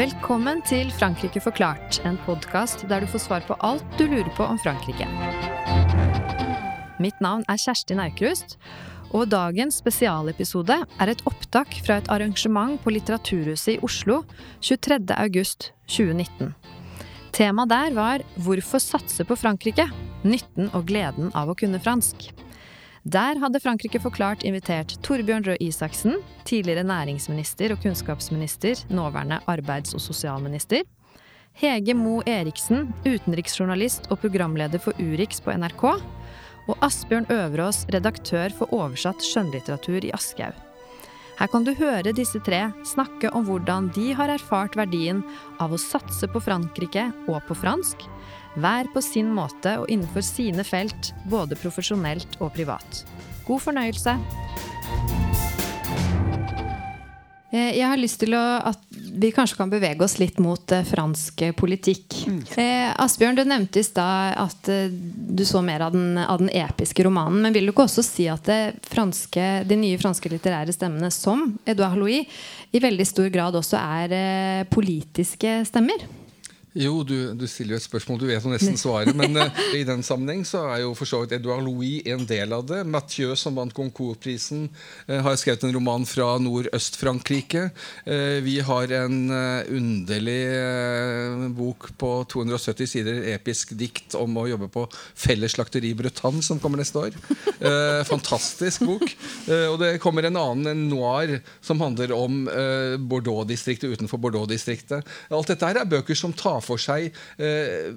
Velkommen til Frankrike forklart, en podkast der du får svar på alt du lurer på om Frankrike. Mitt navn er Kjersti Naukrust, og dagens spesialepisode er et opptak fra et arrangement på Litteraturhuset i Oslo 23. august 2019. Temaet der var 'Hvorfor satse på Frankrike? Nytten og gleden av å kunne fransk'. Der hadde Frankrike forklart invitert Torbjørn Røe Isaksen, tidligere næringsminister og kunnskapsminister, nåværende arbeids- og sosialminister. Hege Mo Eriksen, utenriksjournalist og programleder for Urix på NRK. Og Asbjørn Øverås, redaktør for oversatt skjønnlitteratur i Aschehoug. Her kan du høre disse tre snakke om hvordan de har erfart verdien av å satse på Frankrike og på fransk, hver på sin måte og innenfor sine felt, både profesjonelt og privat. God fornøyelse! Eh, jeg har lyst til å, at vi kanskje kan bevege oss litt mot eh, fransk politikk. Mm. Eh, Asbjørn, du nevnte i stad at eh, du så mer av den, av den, episke romanen. Men vil du ikke også si at franske, de nye franske litterære stemmene, som Edouard Louis, i veldig stor grad også er eh, politiske stemmer? Jo, du, du, stiller jo et spørsmål du vet jo nesten svaret. Men uh, i den sammenheng så er jo for så vidt Edouard Louis en del av det. Mathieu, som vant Goncourt-prisen, uh, har skrevet en roman fra Nordøst-Frankrike. Uh, vi har en underlig bok på 270 sider, episk dikt om å jobbe på Felles slakteri Bretagne, som kommer neste år. fantastisk bok. og det kommer en annen, en noir, som handler om Bordeaux-distriktet utenfor Bordeaux-distriktet. Alt dette her er bøker som tar for seg eh,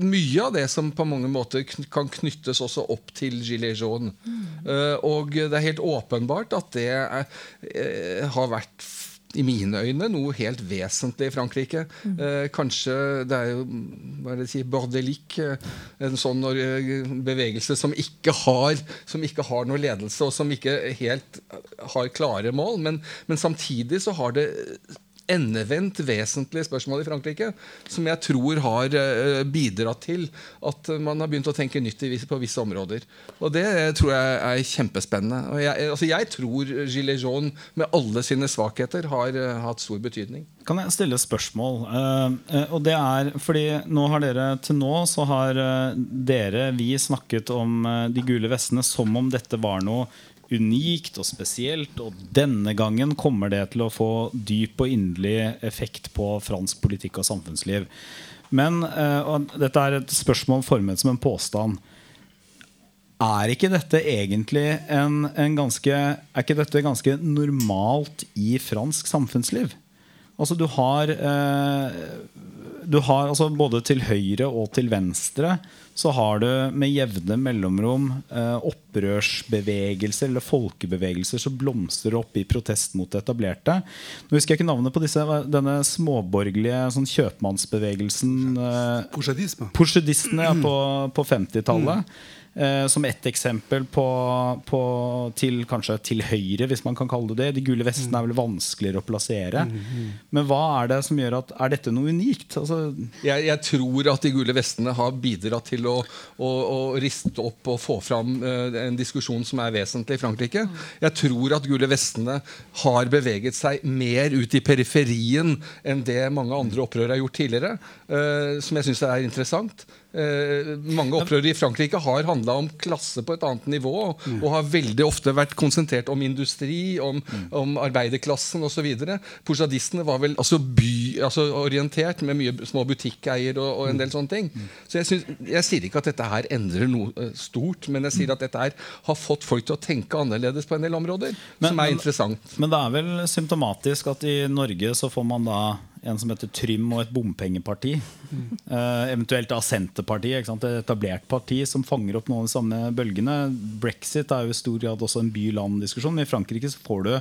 mye av det som på mange måter kan knyttes også opp til Gilet jaune. Mm. Uh, og det er helt åpenbart at det er, uh, har vært i mine øyne noe helt vesentlig i Frankrike. Mm. Eh, kanskje det er jo hva er det si, bordelik, en sånn bevegelse som ikke, har, som ikke har noe ledelse, og som ikke helt har klare mål. Men, men samtidig så har det endevendt vesentlige spørsmål i Frankrike som jeg tror har eh, bidratt til at man har begynt å tenke nytt på visse områder. Og Det tror jeg er kjempespennende. Og jeg, altså jeg tror Gilet jaune med alle sine svakheter har hatt stor betydning. Kan jeg stille spørsmål? Og det er fordi nå har dere Til nå så har dere, vi, snakket om de gule vestene som om dette var noe unikt og spesielt. Og denne gangen kommer det til å få dyp og inderlig effekt på fransk politikk og samfunnsliv. Men eh, og dette er et spørsmål formet som en påstand. Er ikke dette egentlig en, en ganske Er ikke dette ganske normalt i fransk samfunnsliv? Altså du har, eh, du har altså Både til høyre og til venstre så har du med jevne mellomrom eh, opprørsbevegelser eller folkebevegelser som blomstrer opp i protest mot det etablerte. Nå husker jeg ikke navnet på disse, denne småborgerlige sånn kjøpmannsbevegelsen. Eh, Porsjedistene ja, på, på 50-tallet. Mm. Eh, som ett eksempel på, på, til kanskje til høyre, hvis man kan kalle det det. De gule vestene er vel vanskeligere å plassere. Mm, mm. Men hva er det som gjør at Er dette noe unikt? Altså jeg, jeg, tror at de gule vestene har bidratt til å, å, å riste opp og få fram uh, en diskusjon som er vesentlig i Frankrike. Jeg tror at gule vestene har beveget seg mer ut i periferien enn det mange andre opprør har gjort tidligere. Uh, som jeg syns er interessant. Eh, mange opprør i Frankrike har handla om klasse på et annet nivå. Mm. Og har veldig ofte vært konsentrert om industri, om, mm. om arbeiderklassen osv. Porsadistene var vel altså by, altså orientert med mye små butikkeier og, og en del sånne ting. Mm. Så jeg, synes, jeg, sier ikke at dette her endrer noe uh, stort, men jeg sier at dette her har fått folk til å tenke annerledes på en del områder. Men, som er men, interessant. Men det er vel symptomatisk at i Norge så får man da en som heter Trym og et bompengeparti. Mm. Uh, eventuelt da Senterpartiet, et etablert parti som fanger opp noen av de samme bølgene. Brexit er jo i stor grad også en by-land-diskusjon. Men i Frankrike så får du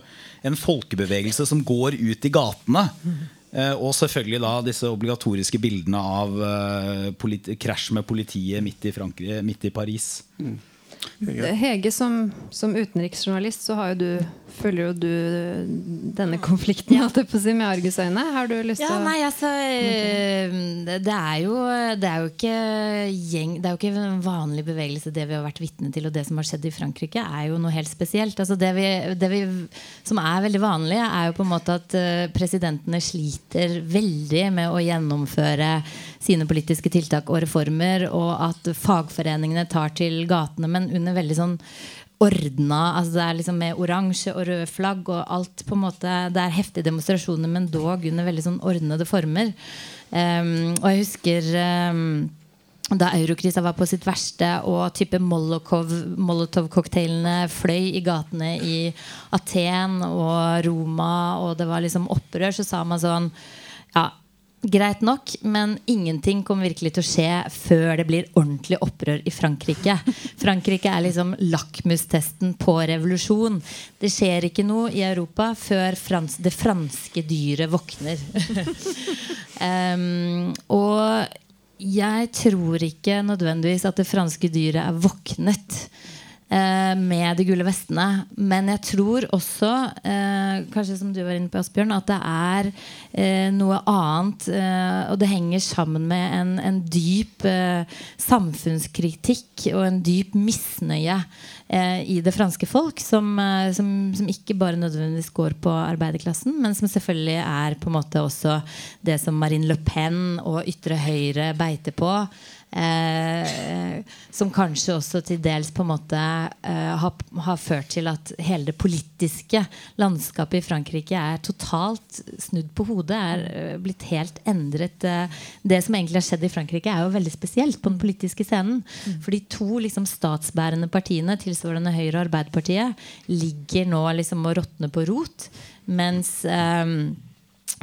en folkebevegelse som går ut i gatene. Mm. Uh, og selvfølgelig da disse obligatoriske bildene av uh, krasj med politiet midt i, midt i Paris. Mm. Hege, som, som, utenriksjournalist så har jo du følger jo du denne konflikten jeg på si, med argusøyne. Har du lyst til ja, å Nei, altså eh, det er, jo, det er jo ikke gjeng, Det er jo ikke en vanlig bevegelse, det vi har vært vitne til, og det som har skjedd i Frankrike, er jo noe helt spesielt. Altså det, vi, det vi, som er veldig vanlig, er jo på en måte at eh, presidentene sliter veldig med å gjennomføre sine politiske tiltak og reformer, og at fagforeningene tar til gatene, men under veldig sånn ordna. Altså det er liksom med oransje og røde flagg og alt på en måte Det er heftige demonstrasjoner, men dog under veldig sånn ordnede former. Um, og jeg husker um, da eurokrisa var på sitt verste og type Molotov-cocktailene fløy i gatene i Aten og Roma, og det var liksom opprør, så sa man sånn Ja, Greit nok, men ingenting kommer virkelig til å skje før det blir ordentlig opprør i Frankrike. Frankrike er liksom lakmustesten på revolusjon. Det skjer ikke noe i Europa før frans det franske dyret våkner. um, og jeg tror ikke nødvendigvis at det franske dyret er våknet. Eh, med de gule vestene. Men jeg tror også, eh, kanskje som du var inne på, Asbjørn, at det er eh, noe annet. Og det henger sammen med en, en dyp samfunnskritikk og en dyp misnøye i det franske folk, som, som, som, ikke bare nødvendigvis går på arbeiderklassen, men som selvfølgelig er på en måte også det som Marine Le Pen og ytre høyre beiter på. Eh, som kanskje også til dels på en måte eh, har, har, ført til at hele det politiske landskapet i Frankrike er totalt snudd på hodet. Er eh, blitt helt endret. Eh, det som egentlig har skjedd i Frankrike, er jo veldig spesielt på den politiske scenen. Mm. For de to liksom, statsbærende partiene, tilsvarende Høyre og Arbeiderpartiet, ligger nå liksom og råtner på rot. Mens eh,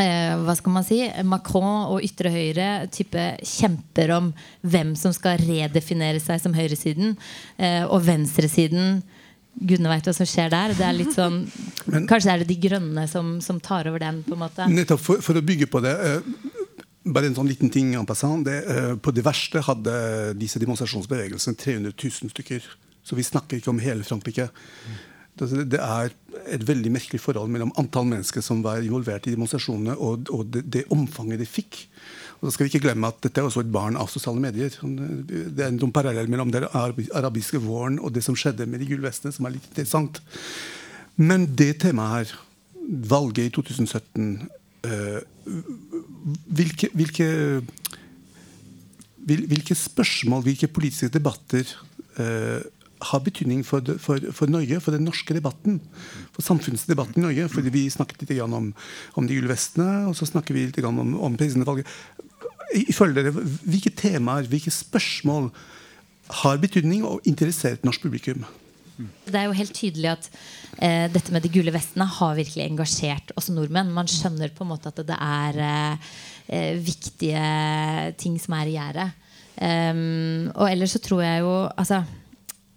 eh, hva skal man si Macron og ytre høyre type kjemper om hvem som skal redefinere seg som høyresiden. Eh, og venstresiden Gudene veit hva som skjer der. Det er litt sånn, Men, kanskje er det De grønne som, som, tar over den. på en måte Nettopp for, for å bygge på det. Eh, bare en sånn liten ting en passant. Det, eh, på det verste hadde disse demonstrasjonsbevegelsene 300 000 stykker. Så vi snakker ikke om hele Frankrike. Det er et veldig merkelig forhold mellom antall mennesker som var involvert i demonstrasjonene, og, og det, det, omfanget de fikk. Og så skal vi ikke glemme at Dette er også et barn av sosiale medier. Det er en paralleller parallell mellom den arabiske våren og det som skjedde med de gule vestene, som er litt interessant. Men det temaet her, valget i 2017 øh, hvilke, hvilke, hvilke, spørsmål, hvilke politiske debatter øh, har betydning for, for, for, Norge, for den norske debatten. For samfunnsdebatten i Norge. fordi Vi snakket litt om, om de gule vestene, og så snakker vi litt om, om presidentvalget. Ifølge dere, Hvilke temaer, hvilke spørsmål har betydning og interessert norsk publikum? Det er jo helt tydelig at eh, dette med de gule vestene har virkelig engasjert oss nordmenn. Man skjønner på en måte at det er eh, eh viktige ting som er i gjerdet. Um, og ellers så tror jeg jo altså,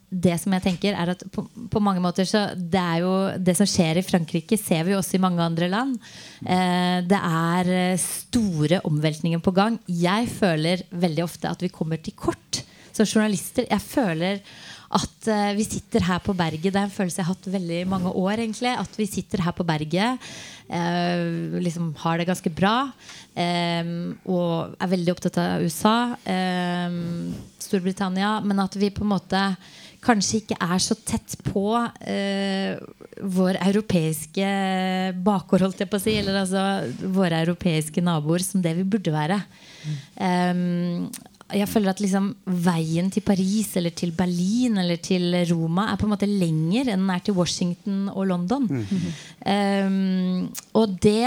det som jeg tenker er at på, på, mange måter så Det er jo det som skjer i Frankrike, ser vi også i mange andre land. Eh, det er eh, store omveltninger på gang. Jeg føler veldig ofte at vi kommer til kort som journalister. Jeg føler at uh, vi sitter her på berget. Det er en følelse jeg har hatt veldig mange år. egentlig At vi sitter her på berget, uh, liksom har det ganske bra. Um, og er veldig opptatt av USA, um, Storbritannia. Men at vi på en måte kanskje ikke er så tett på eh, vår europeiske bakgård, holdt jeg på å si. Eller altså våre europeiske naboer som det vi burde være. Um, jeg føler at liksom veien til Paris eller til Berlin eller til Roma er på en måte lenger enn den er til Washington og London. Mm. Um, og det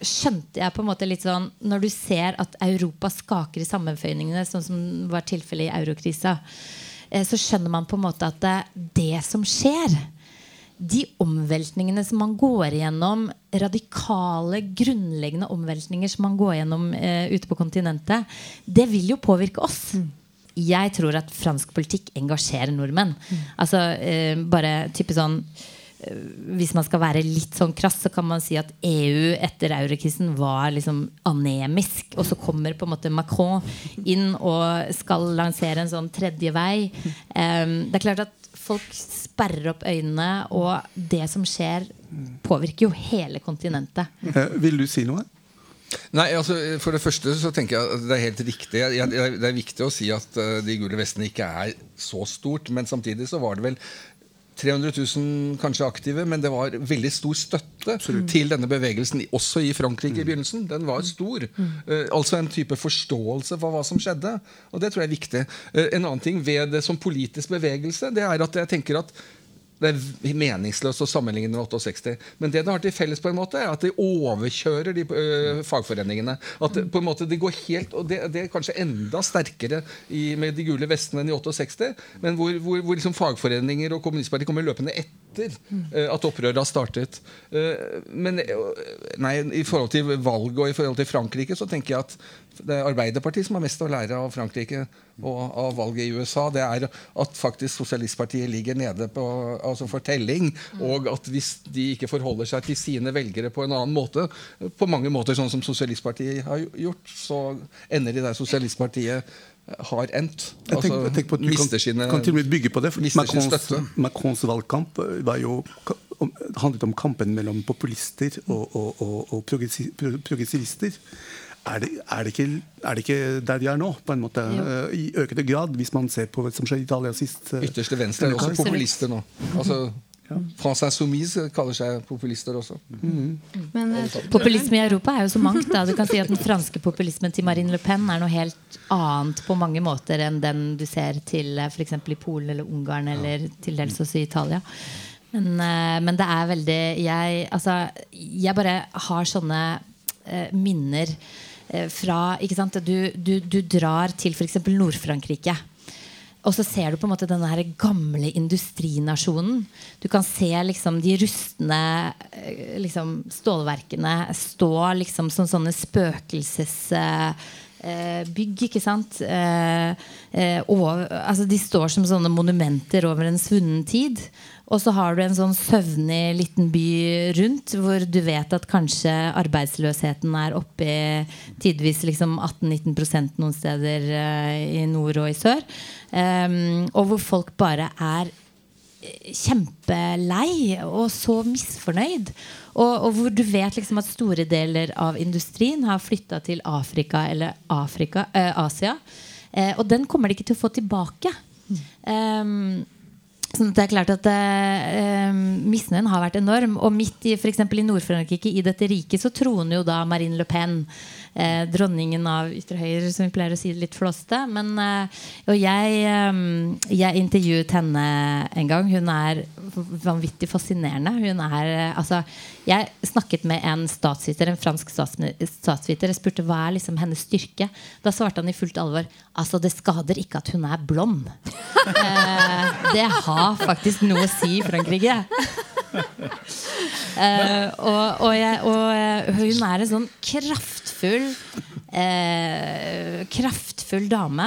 skjønte jeg på en måte litt sånn når du ser at Europa skaker i sammenføyningene, sånn som var tilfellet i eurokrisa. Eh, så skjønner man på en måte at det, det som skjer, de omveltningene som man går igjennom, radikale, grunnleggende omveltninger som man går gjennom eh, ute på kontinentet, det vil jo påvirke oss. Mm. Jeg tror at fransk politikk engasjerer nordmenn. Mm. Altså eh, bare type sånn hvis man skal være litt sånn krass, så kan man si at EU etter eurokrisen var liksom anemisk. Og så kommer på en måte Macron inn og skal lansere en sånn tredje vei. Um, det er klart at folk sperrer opp øynene, og det som skjer, påvirker jo hele kontinentet. Eh, vil du si noe? Nei, altså For det første så tenker jeg at det er helt riktig. Det er viktig å si at uh, De gule vestene ikke er så stort. Men samtidig så var det vel 300 000 kanskje aktive, men det var veldig stor støtte Absolutt. til denne bevegelsen, også i Frankrike i begynnelsen. Den var stor. Uh, altså en type forståelse for hva som skjedde. Og det tror jeg er viktig. Uh, en annen ting ved det som politisk bevegelse, det er at jeg tenker at det er meningsløst å sammenligne med 68. Men det det har til felles, på en måte er at de overkjører de øh, fagforeningene. At det, på en måte de går helt, og det, det er kanskje enda sterkere i, med de gule vestene enn i 68. Men hvor, hvor, hvor liksom fagforeninger og kommunistpartiet kommer løpende etter øh, at opprøret har startet. Uh, men nei, i forhold til valget og i forhold til Frankrike så tenker jeg at det er Arbeiderpartiet som har mest å lære av Frankrike og av valget i USA. Det er at faktisk sosialistpartiet ligger nede på altså for telling. Og at hvis de ikke forholder seg til sine velgere på en annen måte, på mange måter sånn som sosialistpartiet har gjort, så ender de der sosialistpartiet har endt. Jeg tenker, jeg tenker på at Du kan, sine, kan til og med bygge på det. Macrons, Macrons valgkamp var jo handlet om kampen mellom populister og, og, og, og progressivister er det, er, det ikke, er det, ikke, der de er nå, på en måte? Ja. I økende grad, hvis man ser på hva som skjedde i Italia sist. Eh, Ytterste venstre er også populister nå. Altså, ja. François Soumise kaller seg populister også. Mm. Men, uh, Populisme i Europa er jo så mangt. Da. Du kan si at Den franske populismen til Marine Le Pen er noe helt annet på mange måter enn den du ser til f.eks. i Polen eller Ungarn eller til dels også i Italia. Men, men det er veldig jeg, altså, jeg bare har sånne uh, minner Eh, fra du, du, du, drar til f.eks. Nord-Frankrike. Og så ser du på en måte denne gamle industrinasjonen. Du kan se liksom de rustne eh, liksom, stålverkene stå liksom som sånne spøkelsesbygg. ikke sant? Eh, og, altså, de står som sånne monumenter over en svunnen tid. Og så har du en sånn søvnig liten by rundt, hvor du vet at kanskje arbeidsløsheten er oppe i tidvis liksom 18-19 noen steder uh, i nord og i sør. Um, og hvor folk bare er eh, kjempelei og så misfornøyd. Og, og, hvor du vet liksom at store deler av industrien har flytta til Afrika eller Afrika, uh, Asia. Uh, og den kommer de ikke til å få tilbake. Um, Sånn det er klart at eh, Misnøyen har vært enorm. Og midt i for i Nord-Frankrike, i dette riket, så troner jo da Marine Le Pen eh, dronningen av ytre høyre, som vi pleier å si litt flåste. Eh, og jeg, eh, jeg, intervjuet henne en gang. Hun er vanvittig fascinerende. Hun er, eh, altså, jeg snakket med en statsviter, en fransk statsviter. Jeg spurte hva er liksom hennes styrke. Da svarte han i fullt alvor altså det skader ikke at hun er blond. Eh, det har faktisk noe å si i Frankrike. Uh, og, og, jeg, og, eh, hun er en sånn kraftfull uh, Kraftfull dame.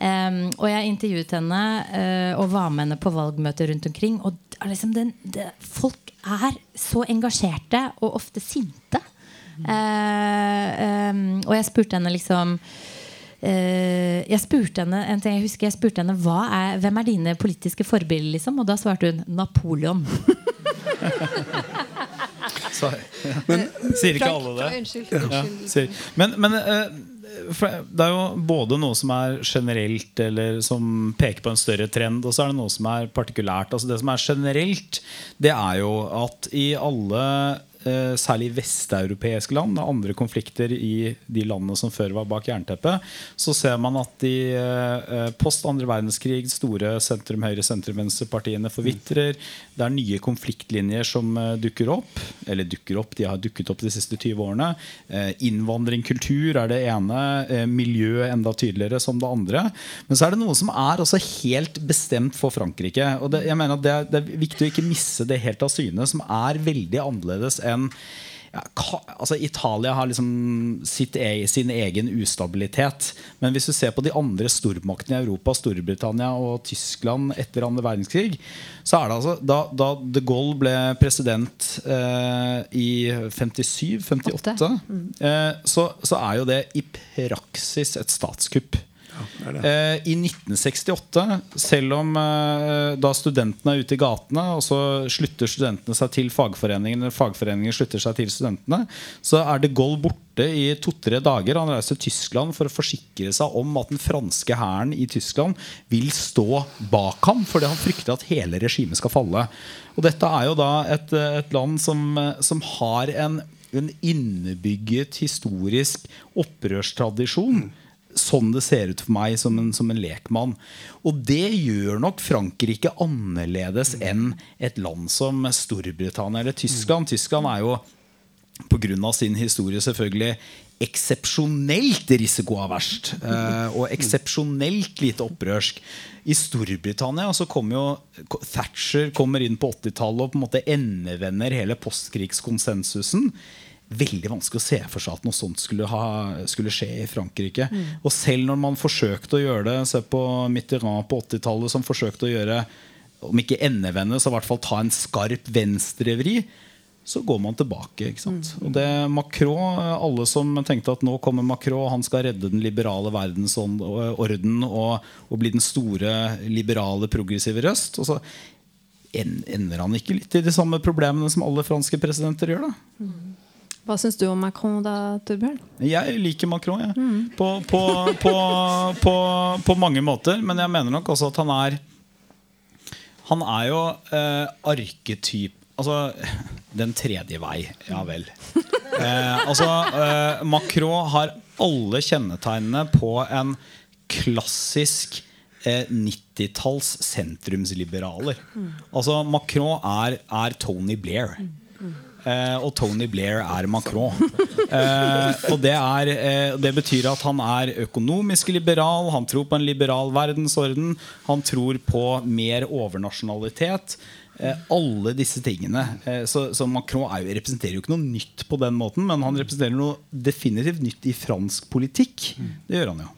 Um, og jeg intervjuet henne uh, og var med henne på valgmøter rundt omkring. Og liksom den, det, folk er så engasjerte og ofte sinte. Um, og jeg spurte henne liksom jeg spurte henne en ting jeg husker jeg spurte henne er, hvem er dine politiske forbilder. Liksom? Og da svarte hun Napoleon. Men, sier ikke alle det? Unnskyld. Ja, men, men uh, det er jo både noe som er generelt, eller som peker på en større trend, og så er det noe som er partikulært. Altså det som er generelt, det er jo at i alle eh, særlig vesteuropeiske land, og andre konflikter i de landene som før var bak jernteppet, så ser man at de eh, post andre verdenskrig store sentrum-høyre-sentrum-venstre-partiene forvitrer. Det er nye konfliktlinjer som eh, dukker opp. Eller dukker opp, de har dukket opp de siste 20 årene. Eh, innvandring, kultur er det ene. Eh, miljø enda tydeligere som det andre. Men så er det noe som er også helt bestemt for Frankrike. Og det, jeg mener at det er, det er viktig å ikke misse det helt av syne, som er veldig annerledes ja, altså Italia har liksom sitt, e, sin egen ustabilitet. Men hvis du ser på de andre stormaktene i Europa, Storbritannia og Tyskland etter andre verdenskrig, så er det altså da, da de Gaulle ble president eh, i 57-58, mm. eh, så, så er jo det i praksis et statskupp. Eh, I 1968, selv om eh, da studentene er ute i gatene, og så slutter studentene seg til fagforeningen, eller fagforeningen slutter seg til studentene, så er de Gaulle borte i to-tre dager. Han reiser til Tyskland for å forsikre seg om at den franske hæren i Tyskland vil stå bak ham, fordi han frykter at hele regimet skal falle. Og dette er jo da et, et land som, som har en en innebygget historisk opprørstradisjon sånn det ser ut for meg som en, som en lekmann. Og det gjør nok Frankrike annerledes enn et land som Storbritannia eller Tyskland. Tyskland er jo pga. sin historie selvfølgelig eksepsjonelt risikoaverst. Eh, og eksepsjonelt lite opprørsk. I Storbritannia så kommer jo Thatcher kommer inn på 80-tallet og på en måte endevender hele postkrigskonsensusen veldig vanskelig å se for seg at noe sånt skulle, ha, skulle skje i Frankrike. Mm. Og selv når man forsøkte å gjøre det, se på Mitterrand på 80-tallet, som forsøkte å gjøre om ikke endevende, så i hvert fall ta en skarp venstrevri, så går man tilbake. ikke sant? Mm. Og det Macron, Alle som tenkte at nå kommer Macron, han skal redde den liberale verdensorden og, og bli den store liberale, progressive røst. Og så ender han ikke litt i de samme problemene som alle franske presidenter gjør. da. Mm. Hva syns du om Macron, da, Torbjørn? Jeg liker Macron, jeg. Ja. Mm. På, på, på, på, mange måter. Men jeg mener nok også at han er Han er jo eh, arketyp Altså Den tredje vei. Ja vel. Eh, altså eh, Macron har alle kjennetegnene på en klassisk 90-talls eh, sentrumsliberaler. Mm. Altså Macron er, er Tony Blair. Mm. Eh, og Tony Blair er Macron. Eh, og det, er, eh, det, betyr at han er økonomisk liberal, han tror på en liberal verdensorden. Han tror på mer overnasjonalitet. Eh, alle disse tingene. Eh, så, så, Macron er, representerer jo ikke noe nytt på den måten, men han representerer noe definitivt nytt i fransk politikk. Det gjør han jo.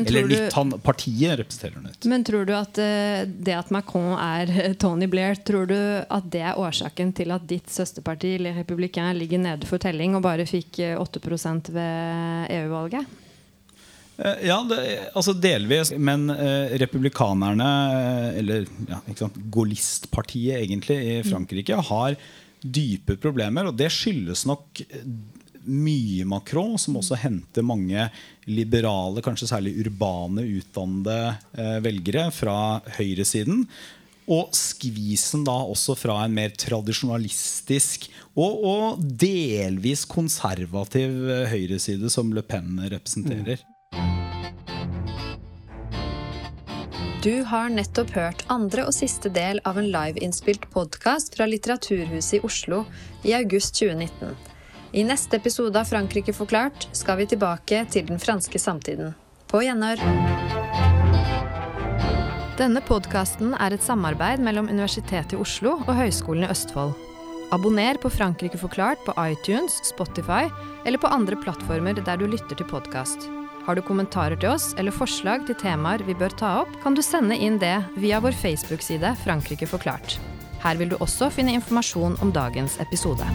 Eller du, nytt, han, partiet representerer nytt. Men tror du at uh, det at Macron er Tony Blair, tror du at det er årsaken til at ditt søsterparti Le Républicain ligger nede for telling og bare fikk 8% ved EU-valget? Eh, ja, det, altså delvis. Men eh, republikanerne, eh, eller ja, Gaullistpartiet egentlig i mm. Frankrike, har dype problemer. Og det skyldes nok eh, mye Macron, som også henter mange liberale, kanskje særlig urbane, utdannede eh, velgere fra høyresiden. Og skvisen da også fra en mer tradisjonalistisk og, og delvis konservativ høyreside, som Le Pen representerer. Du har nettopp hørt andre og siste del av en liveinnspilt podkast fra Litteraturhuset i Oslo i august 2019. I neste episode av Frankrike forklart skal vi tilbake til den franske samtiden. På gjenhør. Denne podkasten er et samarbeid mellom Universitetet i Oslo og Høgskolen i Østfold. Abonner på Frankrike forklart på iTunes, Spotify eller på andre plattformer der du lytter til podkast. Har du kommentarer til oss eller forslag til temaer vi bør ta opp, kan du sende inn det via vår Facebook-side Frankrike forklart. Her vil du også finne informasjon om dagens episode.